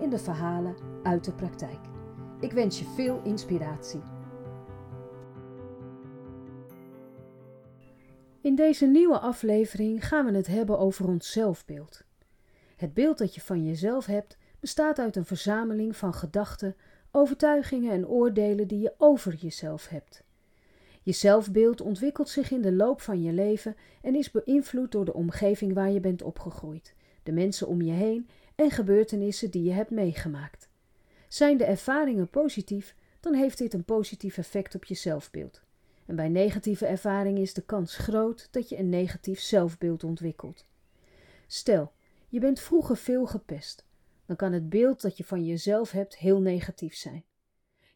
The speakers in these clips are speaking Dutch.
in de verhalen uit de praktijk. Ik wens je veel inspiratie. In deze nieuwe aflevering gaan we het hebben over ons zelfbeeld. Het beeld dat je van jezelf hebt bestaat uit een verzameling van gedachten, overtuigingen en oordelen die je over jezelf hebt. Je zelfbeeld ontwikkelt zich in de loop van je leven en is beïnvloed door de omgeving waar je bent opgegroeid, de mensen om je heen en gebeurtenissen die je hebt meegemaakt. Zijn de ervaringen positief, dan heeft dit een positief effect op je zelfbeeld. En bij negatieve ervaringen is de kans groot dat je een negatief zelfbeeld ontwikkelt. Stel, je bent vroeger veel gepest, dan kan het beeld dat je van jezelf hebt heel negatief zijn.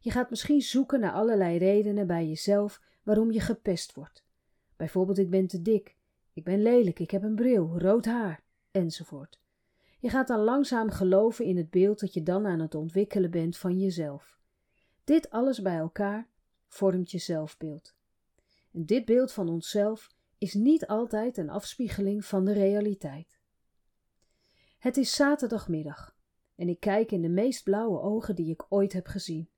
Je gaat misschien zoeken naar allerlei redenen bij jezelf waarom je gepest wordt. Bijvoorbeeld ik ben te dik, ik ben lelijk, ik heb een bril, rood haar, enzovoort. Je gaat dan langzaam geloven in het beeld dat je dan aan het ontwikkelen bent van jezelf. Dit alles bij elkaar vormt je zelfbeeld. En dit beeld van onszelf is niet altijd een afspiegeling van de realiteit. Het is zaterdagmiddag en ik kijk in de meest blauwe ogen die ik ooit heb gezien.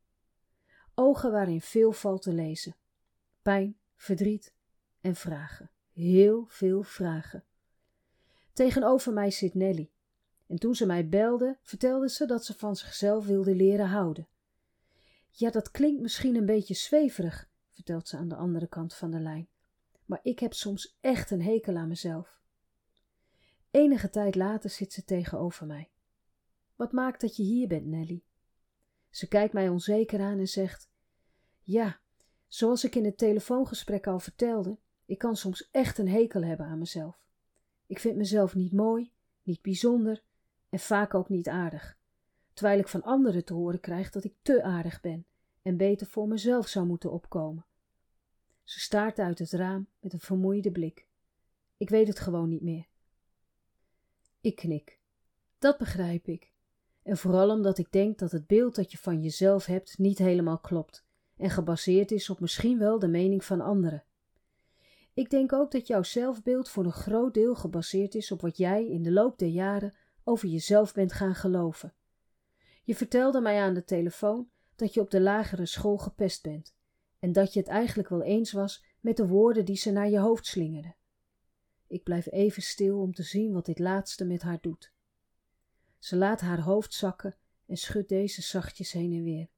Ogen waarin veel valt te lezen: pijn, verdriet en vragen. Heel veel vragen. Tegenover mij zit Nelly, en toen ze mij belde, vertelde ze dat ze van zichzelf wilde leren houden. Ja, dat klinkt misschien een beetje zweverig, vertelt ze aan de andere kant van de lijn, maar ik heb soms echt een hekel aan mezelf. Enige tijd later zit ze tegenover mij. Wat maakt dat je hier bent, Nelly? Ze kijkt mij onzeker aan en zegt: Ja, zoals ik in het telefoongesprek al vertelde, ik kan soms echt een hekel hebben aan mezelf. Ik vind mezelf niet mooi, niet bijzonder en vaak ook niet aardig, terwijl ik van anderen te horen krijg dat ik te aardig ben en beter voor mezelf zou moeten opkomen. Ze staart uit het raam met een vermoeide blik. Ik weet het gewoon niet meer. Ik knik. Dat begrijp ik. En vooral omdat ik denk dat het beeld dat je van jezelf hebt niet helemaal klopt en gebaseerd is op misschien wel de mening van anderen. Ik denk ook dat jouw zelfbeeld voor een groot deel gebaseerd is op wat jij in de loop der jaren over jezelf bent gaan geloven. Je vertelde mij aan de telefoon dat je op de lagere school gepest bent en dat je het eigenlijk wel eens was met de woorden die ze naar je hoofd slingerden. Ik blijf even stil om te zien wat dit laatste met haar doet. Ze laat haar hoofd zakken en schudt deze zachtjes heen en weer.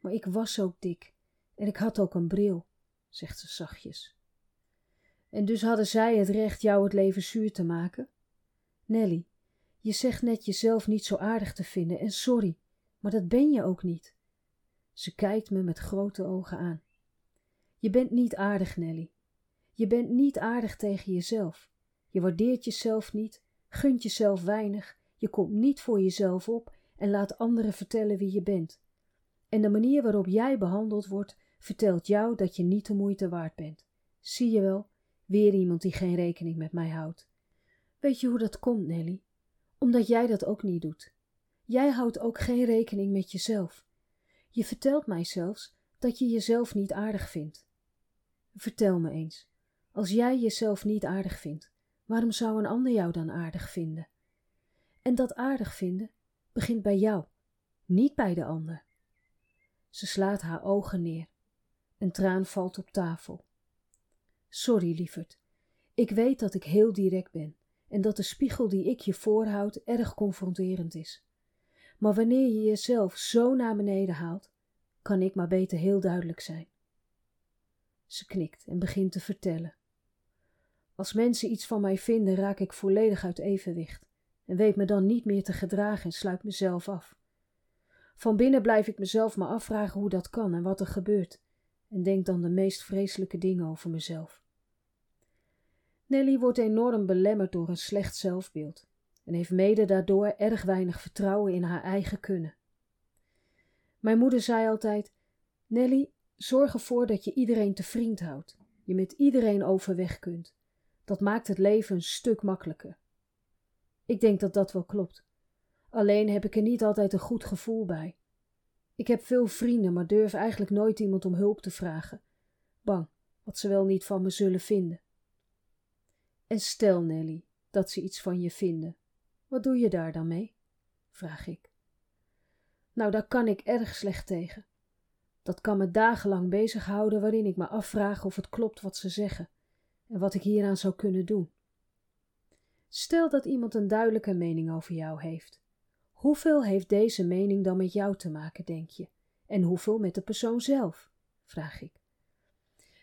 Maar ik was ook dik en ik had ook een bril, zegt ze zachtjes. En dus hadden zij het recht jou het leven zuur te maken? Nelly, je zegt net jezelf niet zo aardig te vinden en sorry, maar dat ben je ook niet. Ze kijkt me met grote ogen aan. Je bent niet aardig, Nelly. Je bent niet aardig tegen jezelf. Je waardeert jezelf niet, gunt jezelf weinig, je komt niet voor jezelf op en laat anderen vertellen wie je bent. En de manier waarop jij behandeld wordt, vertelt jou dat je niet de moeite waard bent. Zie je wel, weer iemand die geen rekening met mij houdt. Weet je hoe dat komt, Nelly? Omdat jij dat ook niet doet. Jij houdt ook geen rekening met jezelf. Je vertelt mij zelfs dat je jezelf niet aardig vindt. Vertel me eens, als jij jezelf niet aardig vindt, waarom zou een ander jou dan aardig vinden? En dat aardig vinden begint bij jou, niet bij de ander. Ze slaat haar ogen neer. Een traan valt op tafel. Sorry, lieverd. Ik weet dat ik heel direct ben en dat de spiegel die ik je voorhoud erg confronterend is. Maar wanneer je jezelf zo naar beneden haalt, kan ik maar beter heel duidelijk zijn. Ze knikt en begint te vertellen. Als mensen iets van mij vinden, raak ik volledig uit evenwicht en weet me dan niet meer te gedragen en sluit mezelf af. Van binnen blijf ik mezelf maar afvragen hoe dat kan en wat er gebeurt, en denk dan de meest vreselijke dingen over mezelf. Nelly wordt enorm belemmerd door een slecht zelfbeeld en heeft mede daardoor erg weinig vertrouwen in haar eigen kunnen. Mijn moeder zei altijd: Nelly, zorg ervoor dat je iedereen te vriend houdt, je met iedereen overweg kunt. Dat maakt het leven een stuk makkelijker. Ik denk dat dat wel klopt. Alleen heb ik er niet altijd een goed gevoel bij. Ik heb veel vrienden, maar durf eigenlijk nooit iemand om hulp te vragen. Bang wat ze wel niet van me zullen vinden. En stel, Nelly, dat ze iets van je vinden. Wat doe je daar dan mee? vraag ik. Nou, daar kan ik erg slecht tegen. Dat kan me dagenlang bezighouden, waarin ik me afvraag of het klopt wat ze zeggen en wat ik hieraan zou kunnen doen. Stel dat iemand een duidelijke mening over jou heeft. Hoeveel heeft deze mening dan met jou te maken, denk je? En hoeveel met de persoon zelf? vraag ik.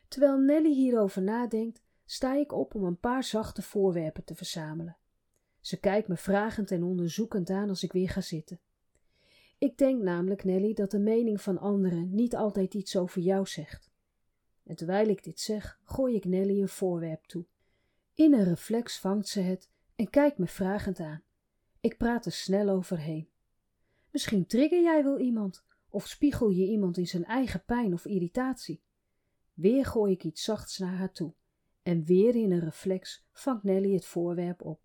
Terwijl Nelly hierover nadenkt, sta ik op om een paar zachte voorwerpen te verzamelen. Ze kijkt me vragend en onderzoekend aan als ik weer ga zitten. Ik denk namelijk, Nelly, dat de mening van anderen niet altijd iets over jou zegt. En terwijl ik dit zeg, gooi ik Nelly een voorwerp toe. In een reflex vangt ze het en kijkt me vragend aan. Ik praat er snel overheen. Misschien trigger jij wel iemand, of spiegel je iemand in zijn eigen pijn of irritatie. Weer gooi ik iets zachts naar haar toe, en weer in een reflex vangt Nelly het voorwerp op.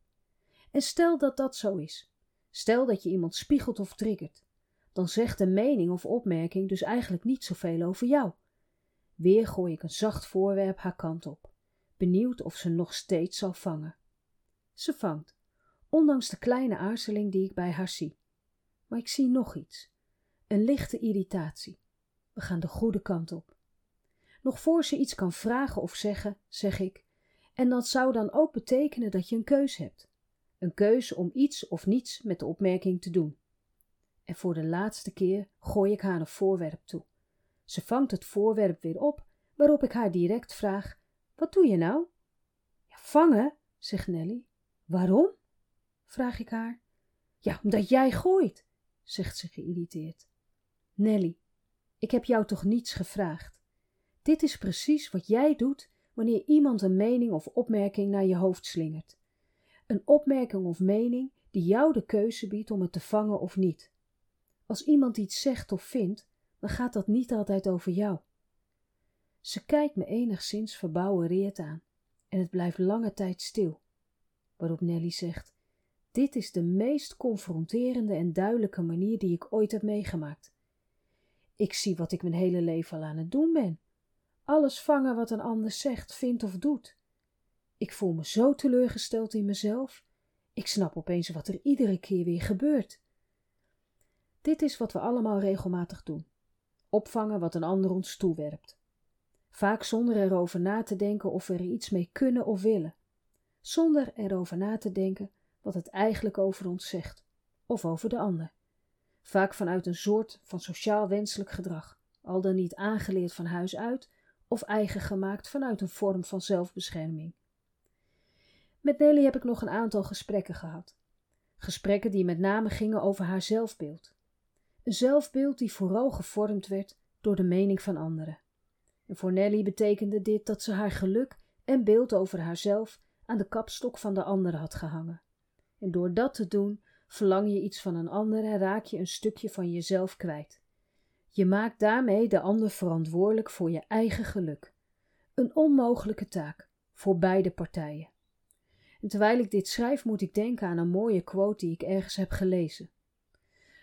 En stel dat dat zo is. Stel dat je iemand spiegelt of triggert. Dan zegt de mening of opmerking dus eigenlijk niet zoveel over jou. Weer gooi ik een zacht voorwerp haar kant op, benieuwd of ze nog steeds zal vangen. Ze vangt, ondanks de kleine aarzeling die ik bij haar zie. Maar ik zie nog iets: een lichte irritatie. We gaan de goede kant op. Nog voor ze iets kan vragen of zeggen, zeg ik: En dat zou dan ook betekenen dat je een keus hebt. Een keus om iets of niets met de opmerking te doen. En voor de laatste keer gooi ik haar een voorwerp toe. Ze vangt het voorwerp weer op, waarop ik haar direct vraag: Wat doe je nou? Ja, vangen, zegt Nelly. Waarom? vraag ik haar. Ja, omdat jij gooit, zegt ze geïrriteerd. Nelly, ik heb jou toch niets gevraagd. Dit is precies wat jij doet wanneer iemand een mening of opmerking naar je hoofd slingert. Een opmerking of mening die jou de keuze biedt om het te vangen of niet. Als iemand iets zegt of vindt, dan gaat dat niet altijd over jou. Ze kijkt me enigszins verbouwereerd aan en het blijft lange tijd stil. Waarop Nelly zegt: Dit is de meest confronterende en duidelijke manier die ik ooit heb meegemaakt. Ik zie wat ik mijn hele leven al aan het doen ben. Alles vangen wat een ander zegt, vindt of doet. Ik voel me zo teleurgesteld in mezelf. Ik snap opeens wat er iedere keer weer gebeurt. Dit is wat we allemaal regelmatig doen: opvangen wat een ander ons toewerpt. Vaak zonder erover na te denken of we er iets mee kunnen of willen, zonder erover na te denken wat het eigenlijk over ons zegt of over de ander. Vaak vanuit een soort van sociaal wenselijk gedrag, al dan niet aangeleerd van huis uit of eigen gemaakt vanuit een vorm van zelfbescherming. Met Nelly heb ik nog een aantal gesprekken gehad. Gesprekken die met name gingen over haar zelfbeeld. Een zelfbeeld die vooral gevormd werd door de mening van anderen. En voor Nelly betekende dit dat ze haar geluk en beeld over haarzelf aan de kapstok van de anderen had gehangen. En door dat te doen, verlang je iets van een ander en raak je een stukje van jezelf kwijt. Je maakt daarmee de ander verantwoordelijk voor je eigen geluk. Een onmogelijke taak voor beide partijen. En terwijl ik dit schrijf, moet ik denken aan een mooie quote die ik ergens heb gelezen.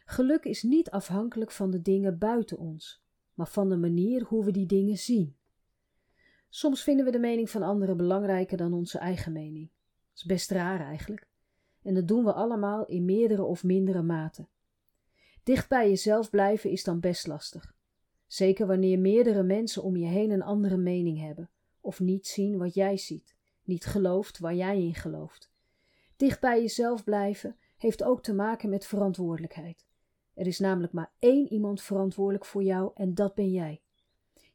Geluk is niet afhankelijk van de dingen buiten ons, maar van de manier hoe we die dingen zien. Soms vinden we de mening van anderen belangrijker dan onze eigen mening. Dat is best raar eigenlijk. En dat doen we allemaal in meerdere of mindere mate. Dicht bij jezelf blijven is dan best lastig. Zeker wanneer meerdere mensen om je heen een andere mening hebben, of niet zien wat jij ziet, niet gelooft waar jij in gelooft. Dicht bij jezelf blijven heeft ook te maken met verantwoordelijkheid. Er is namelijk maar één iemand verantwoordelijk voor jou en dat ben jij.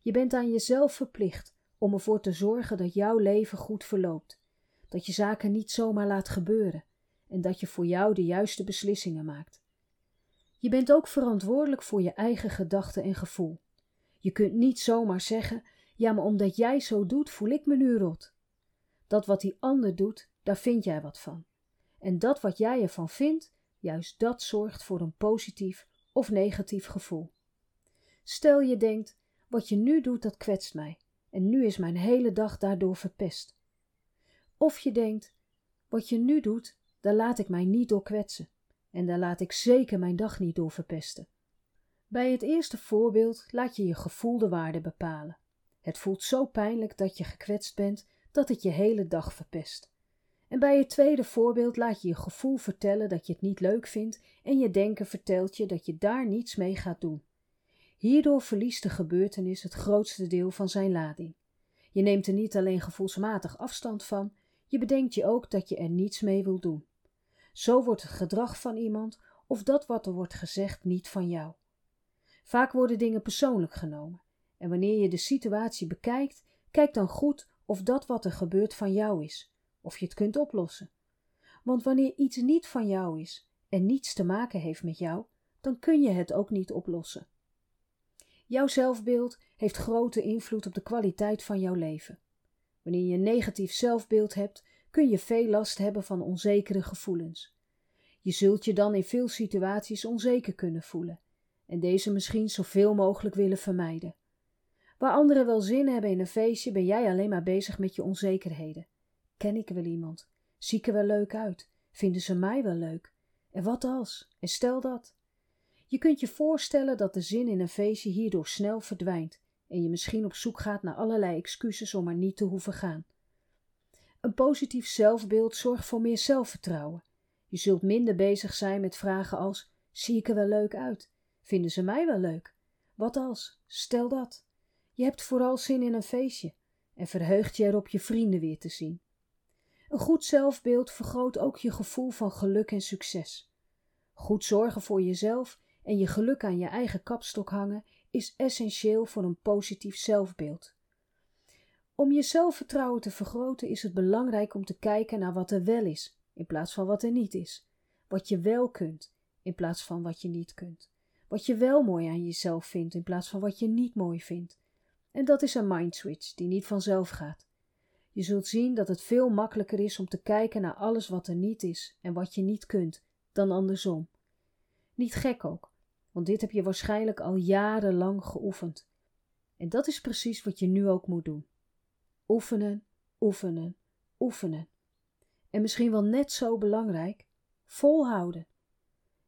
Je bent aan jezelf verplicht om ervoor te zorgen dat jouw leven goed verloopt, dat je zaken niet zomaar laat gebeuren en dat je voor jou de juiste beslissingen maakt. Je bent ook verantwoordelijk voor je eigen gedachten en gevoel. Je kunt niet zomaar zeggen: ja, maar omdat jij zo doet, voel ik me nu rot. Dat wat die ander doet, daar vind jij wat van. En dat wat jij ervan vindt, juist dat zorgt voor een positief of negatief gevoel. Stel je denkt: wat je nu doet, dat kwetst mij, en nu is mijn hele dag daardoor verpest. Of je denkt: wat je nu doet, daar laat ik mij niet door kwetsen, en daar laat ik zeker mijn dag niet door verpesten. Bij het eerste voorbeeld laat je je gevoel de waarde bepalen. Het voelt zo pijnlijk dat je gekwetst bent dat het je hele dag verpest. En bij het tweede voorbeeld laat je je gevoel vertellen dat je het niet leuk vindt en je denken vertelt je dat je daar niets mee gaat doen. Hierdoor verliest de gebeurtenis het grootste deel van zijn lading. Je neemt er niet alleen gevoelsmatig afstand van, je bedenkt je ook dat je er niets mee wil doen. Zo wordt het gedrag van iemand of dat wat er wordt gezegd niet van jou. Vaak worden dingen persoonlijk genomen. En wanneer je de situatie bekijkt, kijk dan goed of dat wat er gebeurt van jou is, of je het kunt oplossen. Want wanneer iets niet van jou is en niets te maken heeft met jou, dan kun je het ook niet oplossen. Jouw zelfbeeld heeft grote invloed op de kwaliteit van jouw leven. Wanneer je een negatief zelfbeeld hebt, kun je veel last hebben van onzekere gevoelens. Je zult je dan in veel situaties onzeker kunnen voelen en deze misschien zoveel mogelijk willen vermijden. Waar anderen wel zin hebben in een feestje, ben jij alleen maar bezig met je onzekerheden. Ken ik wel iemand? Zie ik er wel leuk uit? Vinden ze mij wel leuk? En wat als? En stel dat. Je kunt je voorstellen dat de zin in een feestje hierdoor snel verdwijnt en je misschien op zoek gaat naar allerlei excuses om er niet te hoeven gaan. Een positief zelfbeeld zorgt voor meer zelfvertrouwen. Je zult minder bezig zijn met vragen als: zie ik er wel leuk uit? Vinden ze mij wel leuk? Wat als? Stel dat. Je hebt vooral zin in een feestje en verheugt je erop je vrienden weer te zien. Een goed zelfbeeld vergroot ook je gevoel van geluk en succes. Goed zorgen voor jezelf en je geluk aan je eigen kapstok hangen is essentieel voor een positief zelfbeeld. Om je zelfvertrouwen te vergroten is het belangrijk om te kijken naar wat er wel is, in plaats van wat er niet is. Wat je wel kunt, in plaats van wat je niet kunt. Wat je wel mooi aan jezelf vindt, in plaats van wat je niet mooi vindt. En dat is een mindswitch die niet vanzelf gaat. Je zult zien dat het veel makkelijker is om te kijken naar alles wat er niet is en wat je niet kunt, dan andersom. Niet gek ook, want dit heb je waarschijnlijk al jarenlang geoefend. En dat is precies wat je nu ook moet doen. Oefenen, oefenen, oefenen. En misschien wel net zo belangrijk, volhouden.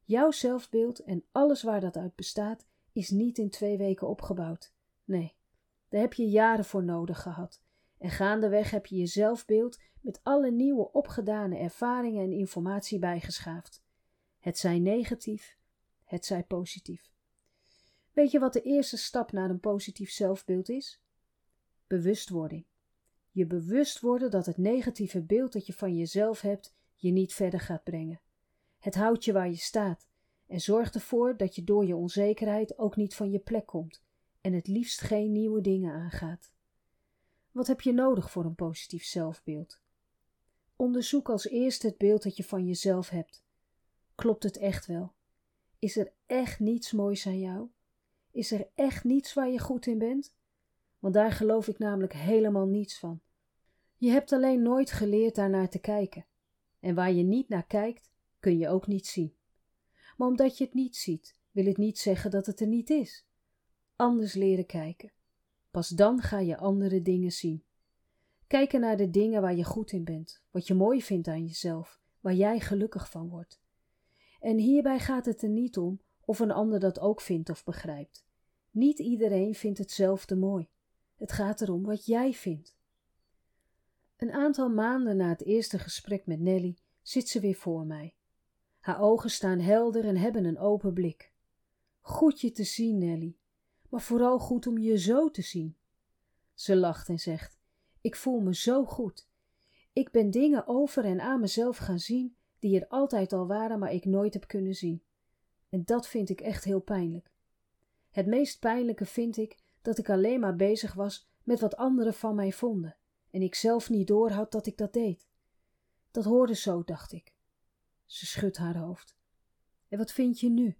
Jouw zelfbeeld en alles waar dat uit bestaat, is niet in twee weken opgebouwd. Nee, daar heb je jaren voor nodig gehad. En gaandeweg heb je je zelfbeeld met alle nieuwe opgedane ervaringen en informatie bijgeschaafd. Het zij negatief, het zij positief. Weet je wat de eerste stap naar een positief zelfbeeld is? Bewustwording. Je bewust worden dat het negatieve beeld dat je van jezelf hebt je niet verder gaat brengen. Het houdt je waar je staat en zorgt ervoor dat je door je onzekerheid ook niet van je plek komt en het liefst geen nieuwe dingen aangaat. Wat heb je nodig voor een positief zelfbeeld? Onderzoek als eerste het beeld dat je van jezelf hebt. Klopt het echt wel? Is er echt niets moois aan jou? Is er echt niets waar je goed in bent? Want daar geloof ik namelijk helemaal niets van. Je hebt alleen nooit geleerd daarnaar te kijken. En waar je niet naar kijkt, kun je ook niet zien. Maar omdat je het niet ziet, wil het niet zeggen dat het er niet is. Anders leren kijken. Pas dan ga je andere dingen zien. Kijken naar de dingen waar je goed in bent, wat je mooi vindt aan jezelf, waar jij gelukkig van wordt. En hierbij gaat het er niet om of een ander dat ook vindt of begrijpt. Niet iedereen vindt hetzelfde mooi. Het gaat erom wat jij vindt. Een aantal maanden na het eerste gesprek met Nelly zit ze weer voor mij. Haar ogen staan helder en hebben een open blik. Goed je te zien, Nelly, maar vooral goed om je zo te zien. Ze lacht en zegt: Ik voel me zo goed. Ik ben dingen over en aan mezelf gaan zien die er altijd al waren, maar ik nooit heb kunnen zien. En dat vind ik echt heel pijnlijk. Het meest pijnlijke vind ik dat ik alleen maar bezig was met wat anderen van mij vonden en ik zelf niet doorhad dat ik dat deed. Dat hoorde zo, dacht ik. Ze schudt haar hoofd. En wat vind je nu?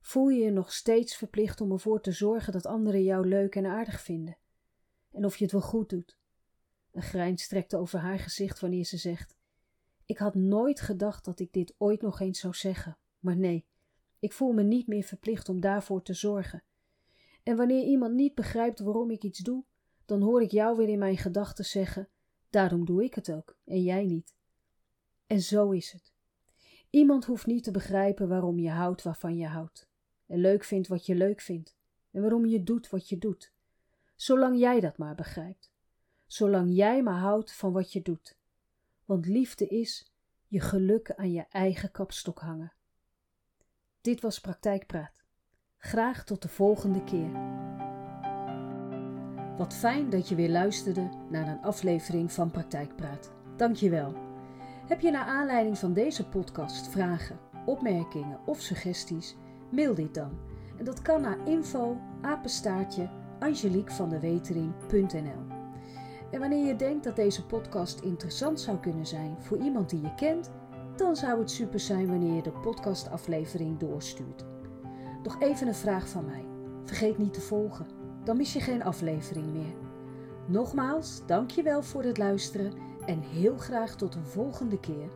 Voel je je nog steeds verplicht om ervoor te zorgen dat anderen jou leuk en aardig vinden? En of je het wel goed doet? Een grijns trekt over haar gezicht wanneer ze zegt: Ik had nooit gedacht dat ik dit ooit nog eens zou zeggen, maar nee, ik voel me niet meer verplicht om daarvoor te zorgen. En wanneer iemand niet begrijpt waarom ik iets doe, dan hoor ik jou weer in mijn gedachten zeggen: Daarom doe ik het ook, en jij niet. En zo is het. Iemand hoeft niet te begrijpen waarom je houdt waarvan je houdt, en leuk vindt wat je leuk vindt, en waarom je doet wat je doet. Zolang jij dat maar begrijpt. Zolang jij maar houdt van wat je doet. Want liefde is je geluk aan je eigen kapstok hangen. Dit was Praktijkpraat. Graag tot de volgende keer. Wat fijn dat je weer luisterde naar een aflevering van Praktijkpraat. Dank je wel. Heb je naar aanleiding van deze podcast vragen, opmerkingen of suggesties? Mail dit dan. En dat kan naar info apenstaartje angeliquevandewetering.nl En wanneer je denkt dat deze podcast interessant zou kunnen zijn voor iemand die je kent, dan zou het super zijn wanneer je de podcastaflevering doorstuurt. Nog even een vraag van mij. Vergeet niet te volgen, dan mis je geen aflevering meer. Nogmaals, dankjewel voor het luisteren en heel graag tot een volgende keer.